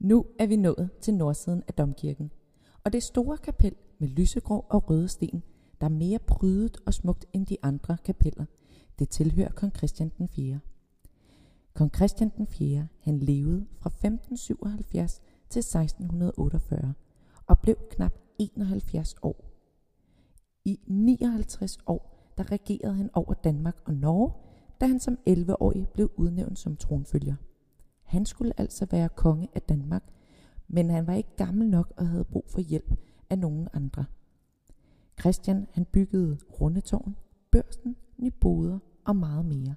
Nu er vi nået til nordsiden af domkirken, og det store kapel med lysegrå og røde sten, der er mere prydet og smukt end de andre kapeller, det tilhører kong Christian den 4. Kong Christian den 4. han levede fra 1577 til 1648 og blev knap 71 år. I 59 år der regerede han over Danmark og Norge, da han som 11-årig blev udnævnt som tronfølger. Han skulle altså være konge af Danmark, men han var ikke gammel nok og havde brug for hjælp af nogen andre. Christian han byggede Rundetårn, Børsen, Nyboder og meget mere.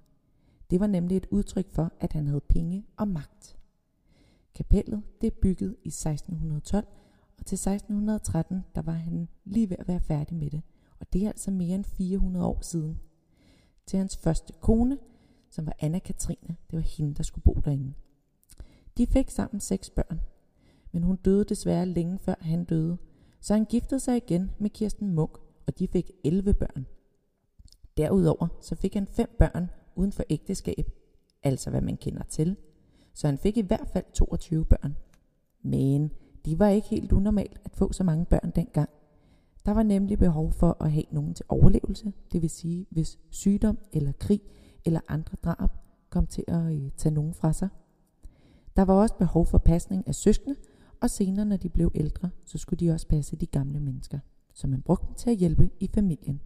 Det var nemlig et udtryk for, at han havde penge og magt. Kapellet det er bygget i 1612, og til 1613 der var han lige ved at være færdig med det. Og det er altså mere end 400 år siden. Til hans første kone, som var Anna Katrine, det var hende, der skulle bo derinde. De fik sammen seks børn, men hun døde desværre længe før han døde, så han giftede sig igen med Kirsten Munk, og de fik 11 børn. Derudover så fik han fem børn uden for ægteskab, altså hvad man kender til, så han fik i hvert fald 22 børn. Men de var ikke helt unormalt at få så mange børn dengang. Der var nemlig behov for at have nogen til overlevelse, det vil sige hvis sygdom eller krig eller andre drab kom til at øh, tage nogen fra sig. Der var også behov for pasning af søskende, og senere når de blev ældre, så skulle de også passe de gamle mennesker, som man brugte dem til at hjælpe i familien.